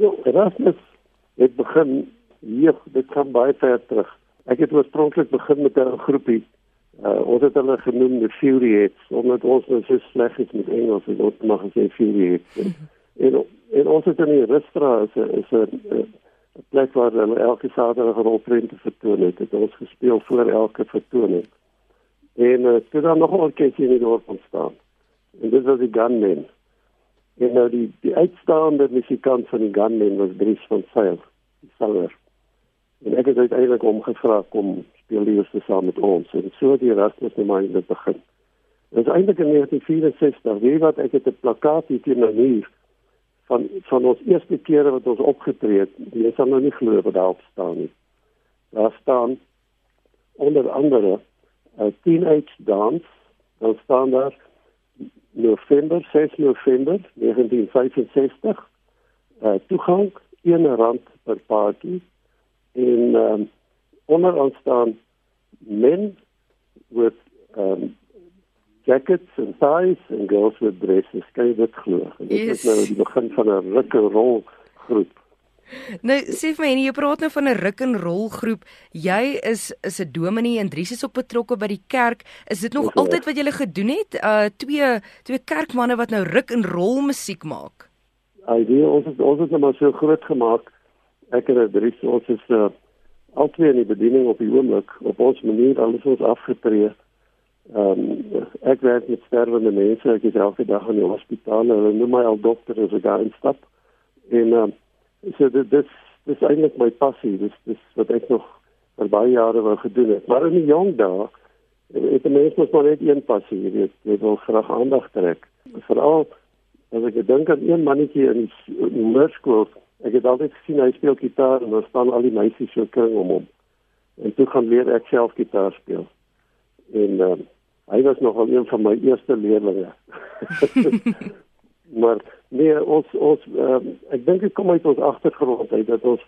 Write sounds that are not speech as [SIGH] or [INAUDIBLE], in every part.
Ja, Erasmus het begin hier, dit gaan baie ver terug. Ek het oorspronklik begin met 'n groepie. Uh, ons het hulle genoem die Furyheads, omdat ons nou so sleg is met Engels, en ons mag gesê Furyheads. En, en, ons het in die Rustra is is 'n plek waar hulle elke Saterdag 'n rolprent vertoon het. Het ons gespeel voor elke vertoning. En uh, toe dan nog 'n orkes in die dorp ontstaan. En dit was die Gunmen. En nou die die uitstaande musikant van die Gunmen was Dries van Sail, die sanger. En ek het uiteindelik hom gevra kom speel die eerste saam met ons. En so die Erasmus nou maar in begin. Dit is eintlik in 1964, weet wat ek het 'n plakkaat hier teen my muur van van ons eerste kere wat ons opgetree het. Jy sal nou nie glo wat daar staan nie. Daar staan onder andere 'n teenage dance. Dan staan daar November 6 November 1965 uh, toegang 1 rand per party en um, onder ons staan men with um, jackets and ties and girls with dresses. Kan jy dit glo? Dit yes. is nou die begin van 'n ruk en rol groep Nou sê vir my en jy praat nou van 'n ruk en rol groep. Jy is is 'n dominee en Dries is ook betrokke by die kerk. Is dit nog is altyd wat julle gedoen het? Uh twee twee kerkmanne wat nou ruk en rol musiek maak. Ai, die ons het ons het net maar so groot gemaak. Ek en Dries ons is uh altyd in die bediening op die oomblik op ons manier alles ons afgetree. Ehm um, ek werk met sterwende mense. Ek is elke dag in die hospitaal. Hulle noem my al dokter as ek daar instap. En ehm um, so dit dis dis eintlik my passie. Dis dis wat ek nog vir baie jare wou gedoen het. Maar in die jong dae het die mense mos maar net een passie jy weet. Jy wil graag aandag trek. Veral as ek dink aan een mannetjie in die hoërskool ek het altyd gesien hy speel gitaar en dan staan al die meisies so kring om hom. En toe gaan leer ek self gitaar speel. En uh, hy was nogal een van my eerste leerlinge [LAUGHS] [LAUGHS] maar nee ons ons uh, ek dink dit kom uit ons agtergrond uit dat ons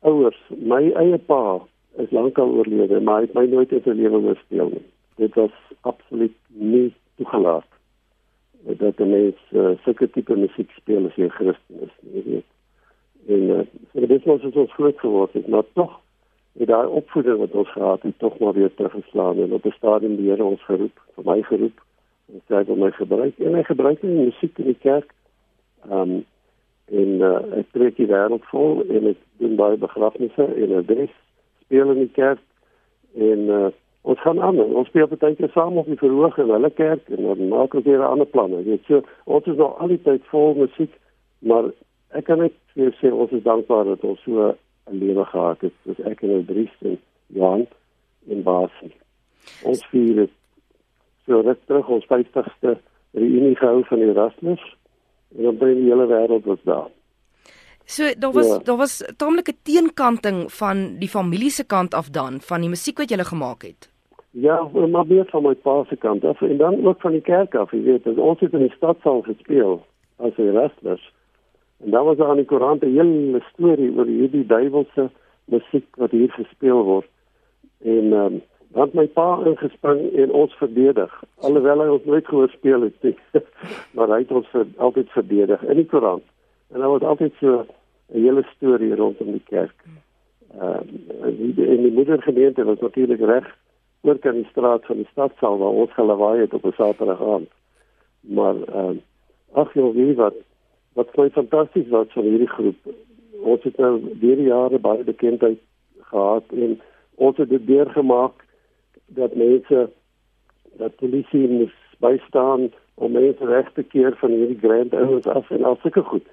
ouers my eie pa is lankal oorlede maar hy het my nooit in sy lewe gespeel nie. Dit was absoluut nie toegelaat dat 'n mens uh, sulke tipe musiek speel as jy Christen is jy weet. En uh, so dit was ons groot geword het maar tog het daai opvoeding wat ons gehad het tog maar weer teruggeslaan en op 'n stadium die Here ons geroep vir my geroep en sê dat my gebruik en hy gebruik in musiek in die kerk. Ehm um, en uh, ek trek die wêreld vol en ek doen baie begrafnisse en adres speel in die kerk en uh, ons gaan aan ons speel partykeer saam op die verhoog in hulle kerk en dan maak ons weer ander planne. Weet so ons is nog al die tyd vol musiek maar ek kan net vir sê ons is dankbaar dat ons so 'n lewe gehad het. Dis ek en Dries en Johan en Basie. Ons vier het so ruk terug ons 50ste reunie gehou van Erasmus en dan by die hele wêreld was daar. So daar was ja. daar was taamlike teenkanting van die familie se kant af dan van die musiek wat jy gele gemaak het. Ja, maar meer van my pa se kant af en dan ook van die kerk af, jy weet, ons het in die stadsaal gespeel as Erasmus. En dan was daar aan die koerant 'n hele storie oor hierdie duiwelse musiek wat hier gespeel word. En ehm um, want my pa ingespring en ons verdedig alhoewel hy ons nooit gehoor speel het nie. [LAUGHS] Maar hy het ons vir, altyd verdedig in die koerant. En daar was altyd so 'n hele storie rondom die kerk. Ehm uh, die in die moedergemeente was natuurlik reg oor kan die straat van die stadsaal waar ons gelawaai het op 'n saterdag aand maar uh, ag jy weet wat? Wat baie fantasties was van hierdie groep ons het nou deur die jare baie bekendheid gehad en ons het dit deurgemaak dat mense dat polisie moet bystaan om mense reg te keer van hierdie grand ouens af en al sulke goed.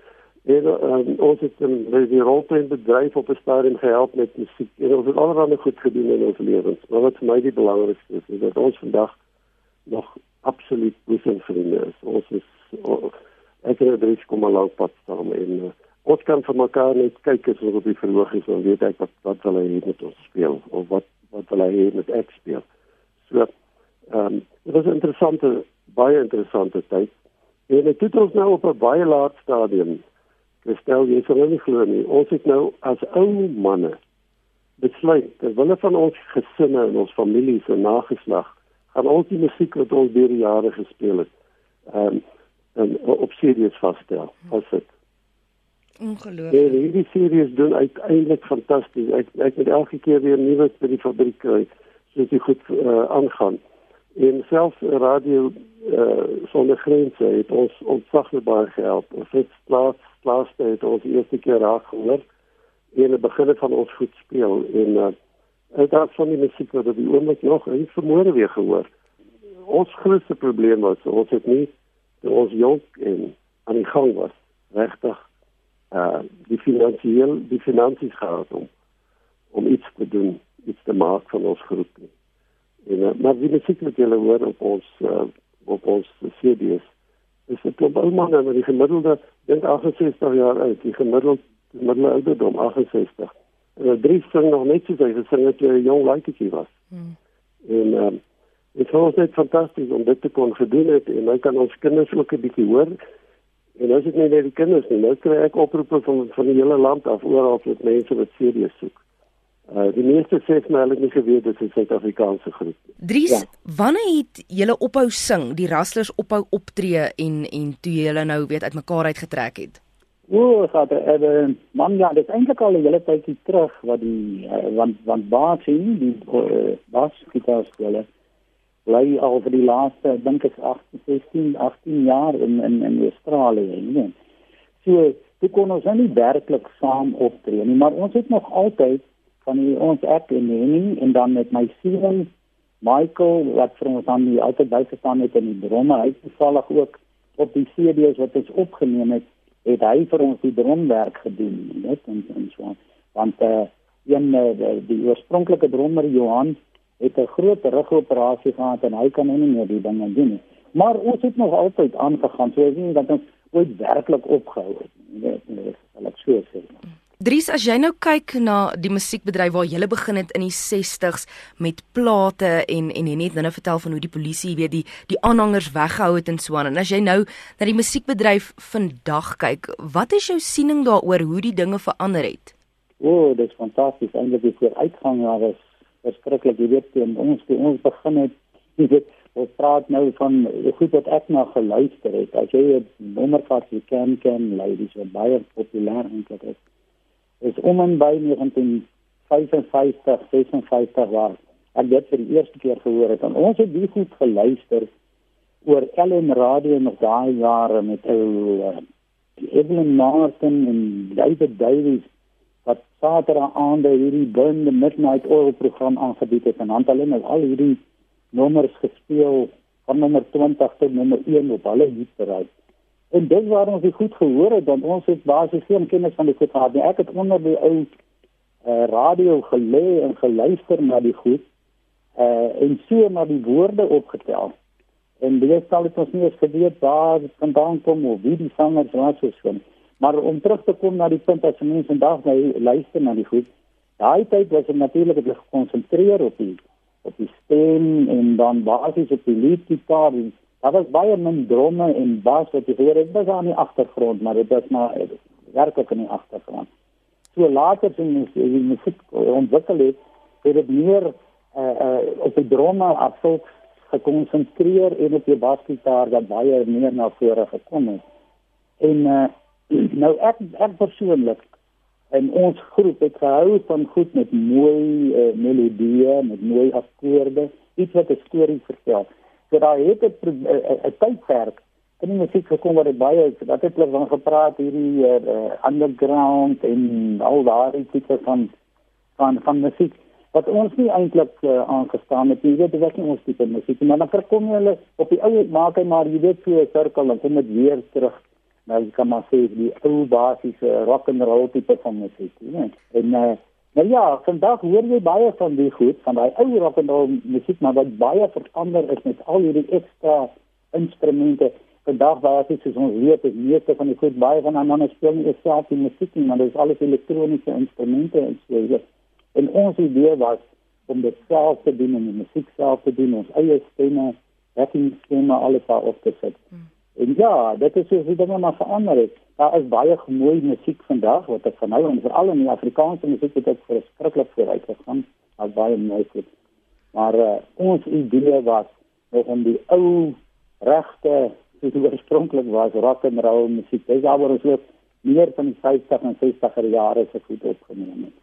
En um, ons het in die rolprent bedryf op 'n stadium gehelp met musiek. En ons het allerlei goed gedoen in ons lewens. Maar wat vir my die belangrikste is, is dat ons vandag nog absoluut boesemvriende is. Ons is ek het drie kom al lank pad saam en uh, ons kan vir mekaar net kyk as ons op die verhoog is en weet ek wat wat hulle hier met ons speel of wat wat hulle hier met ek speel. So ehm um, dit was 'n interessante baie interessante tyd. En dit het ons nou op 'n baie laat stadium gestel jy sal nie glo nie. Ons het nou as ou manne besluit dat wille van ons gesinne en ons families en nageslag gaan ons die musiek wat ons deur die jare gespeel het ehm um, en op serieus vasstel. Vas dit. Ongelooflik. En hierdie series doen uiteindelik fantasties. Ek ek het elke keer weer nuwe by die fabriek kry soos dit goed uh, aangaan. En selfs radio uh, sonder grense het ons ontsaglik baie gehelp. Ons het plaas plaas het ons eerste keer raak gehoor en die begin van ons goed speel en uh, uit daardie van die musiek wat die oomblik nog in vermoere weer gehoor. Ons grootste probleem was ons het nie ons jonk en aan die gang was regtig uh die finansiëel die finansies gehad om om iets te doen iets te maak van ons groep nie. En uh, maar die musiek wat julle hoor op ons uh, op ons CD's is dit klop ou manne met die gemiddelde dink 68 jaar oud die gemiddelde gemiddelde ouderdom 68 en drie sing nog net so hy gesing het toe hy jong laaitjie was. Hmm. En uh, dit was net fantasties om dit te kon gedoen het en nou kan ons kinders ook 'n bietjie hoor En as ek net die kinders nie, nou kry ek oproepe van van die hele land af oral met mense wat serieus soek. Uh die meeste sê my hulle het nie geweet dit is 'n Suid-Afrikaanse groep. Dries, ja. wanneer het julle ophou sing, die Rustlers ophou optree en en toe julle nou weet uitmekaar uitgetrek het? O, so dat uh, man ja, dit is eintlik al 'n hele tydjie terug wat die uh, want want baas hier die baas gitaar speel bly al vir die laaste dink ek 18 16 18 jaar in in in Australië nee. So toe kon ons nou nie werklik saam optree nie, maar ons het nog altyd van die, ons ek en Henny en dan met my seun Michael wat vir ons aan die altyd bygestaan het in die drome, hy toevallig ook op die CD's wat ons opgeneem het, het hy vir ons die drumwerk gedoen, net en en so aan. Want eh uh, een uh, die, die oorspronklike drummer Johan het 'n groot rugoperasie gehad en hy kan nie meer die dinge doen nie. Maar ons het nog altyd aangegaan, so ek sien dat ons ooit werklik opgehou het. Dit is al ek sê. Dries, as jy nou kyk na die musiekbedryf waar jy begin het in die 60s met plate en en jy net nou vertel van hoe die polisie weet die die aanhangers weggehou het en so aan. En as jy nou na die musiekbedryf vandag kyk, wat is jou siening daaroor hoe die dinge verander het? O, oh, dit is fantasties. Eintlik is die uitgang daar is verskriklik. Jy weet, toe ons toe ons begin het, [LAUGHS] jy weet, ons praat nou van goed wat ek na geluister het. As jy 'n nommer vat, jy ken ken ladies baie populêr eintlik is. Is om en by 1955, 56 was. Ek het vir die eerste keer gehoor het en ons het die goed geluister oor Ellen Radio nog daai jare met ou uh, Evelyn Martin en David Davies wat Saterdag aande hierdie Burn the Midnight Oil program aangebied het en dan hulle nou al hierdie nommers gespeel van nommer 20 tot nommer 1 op hulle hitbereik. En dit waar ons goed gehoor het want ons het basies geen kennis van die goed gehad nie. Ek het onder die ou uh, radio gelê en geluister na die goed uh en so na die woorde opgetel. En dit sal dit ons nie eens geweet waar dit vandaan kom of wie die sangers was of so. Maar om terug te kom na die punt as mense vandag nou luister na die goed, daai tyd was dit natuurlik het gekonsentreer op die op die stem en dan basies op die liedgitaar. Daar was baie min drome en bas wat hoor, dit was aan die agtergrond, maar dit was maar werklik in die agtergrond. So later sien jy die musiek ontwikkel het, het dit meer uh, uh, op die drome afsoek gekonsentreer en op die basgitaar wat baie meer na vore gekom het. En uh, [CLEARS THROAT] nou ek ek persoonlik en ons groep het gehou van goed met mooi uh, melodieë, met mooi akkoorde, iets wat 'n storie vertel. So daar het 'n tydperk in die musiek gekom waar dit baie dat het hulle van gepraat hierdie uh, underground en al daardie tipe van van van musiek wat ons nie eintlik uh, aangestaan het nie. Jy weet dit was nie ons tipe musiek nie, maar dan kom hulle op die ou maak hy maar jy weet so 'n sirkel en kom dit weer terug nou kan maar sê die ou basiese rock and roll tipe van musiek, né? En uh, nou ja, vandag hoor jy baie van die goed van daai ou rock and roll musiek, maar wat baie verander is met al hierdie ekstra instrumente. Vandag basies is ons weet dat meeste van die goed baie van ander speel nie self die musiek maar dit is alles elektroniese instrumente en so. En ons idee was om dit self te doen en die musiek self te doen, ons eie stemme, backing stemme alles daar op te sit. Hmm. En ja, dit is so hoe dinge maar verander het. Daar is baie mooi musiek vandag wat ek van nou en veral in die Afrikaanse musiek het ek verskriklik vooruit gegaan. Al baie mooi. Maar uh, ons idee was om die ou regte soos dit oorspronklik was rock and roll musiek. Dis alhoewel ons ook meer van die 50 en 60er jare se goed opgeneem het.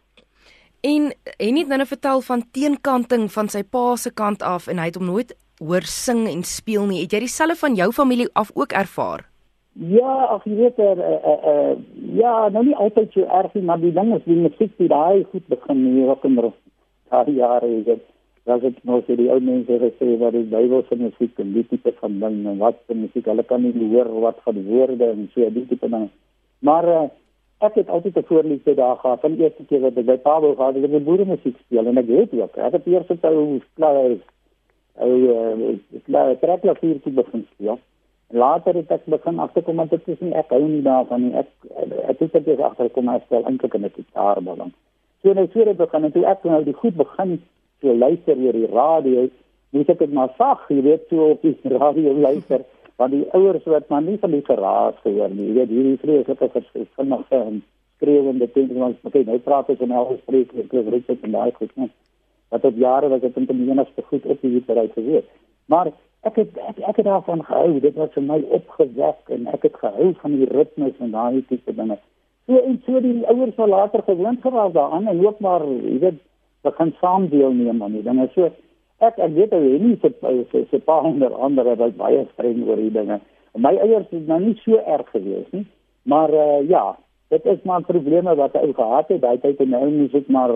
En en het nou net vertel van teenkanting van sy pa se kant af en hy het hom nooit hoor sing en speel nie. Het jy dieselfde van jou familie af ook ervaar? Ja, ag jy weet er uh, uh, uh, ja, nou nie altyd so erg nie, maar die ding is die musiek die daai goed begin hier op in daai jare is dit dat dit nou vir die ou mense gesê wat die Bybelse musiek en die tipe van ding en wat die musiek hulle kan nie hoor wat van woorde en so die tipe ding. Maar uh, ek het altyd 'n voorliefde daar gehad. Van die eerste keer wat ek by Pablo gehad het, het ek boere musiek speel en ek het ook. Ek het eers het ou klaar ou uh, trekklavier te begin speel. Later het ek begin agterkom dat dit is nie ek hou nie daarvan nie. Ek ek het dit agterkom maar stel eintlik in 'n gitaar belang. So net voor ek begin en toe ek nou die goed begin so luister oor die radio, moet ek dit maar sag, jy weet, so op die [LAUGHS] radio luister want die ouers wat maar nie van die geraas gehoor nie. Jy weet hierdie vreeslike verskillende en skreeuende dinge wat ons kyk nou praat ons en al spreek ek oor dit en daai goed. Nie. Wat op jare was dit in die enigste goed op die bereik gewees. Maar ek het ek, ek het daarvan gehou dit was vir my opgewek en ek het gehou van die ritmes en daai tipe dinge. So en so die ouers sal later gewoond geraak daaraan en ook maar jy weet begin saam deelneem aan die dinge. So ek ek weet hy nie se se se pa onder andere wat baie streng oor die dinge. My eiers is nou nie so erg gewees nie maar uh, ja dit is maar probleme wat hy gehad het daai tyd en nou moet ek maar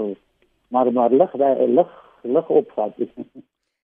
maar, maar lucht, lucht, lucht opvat.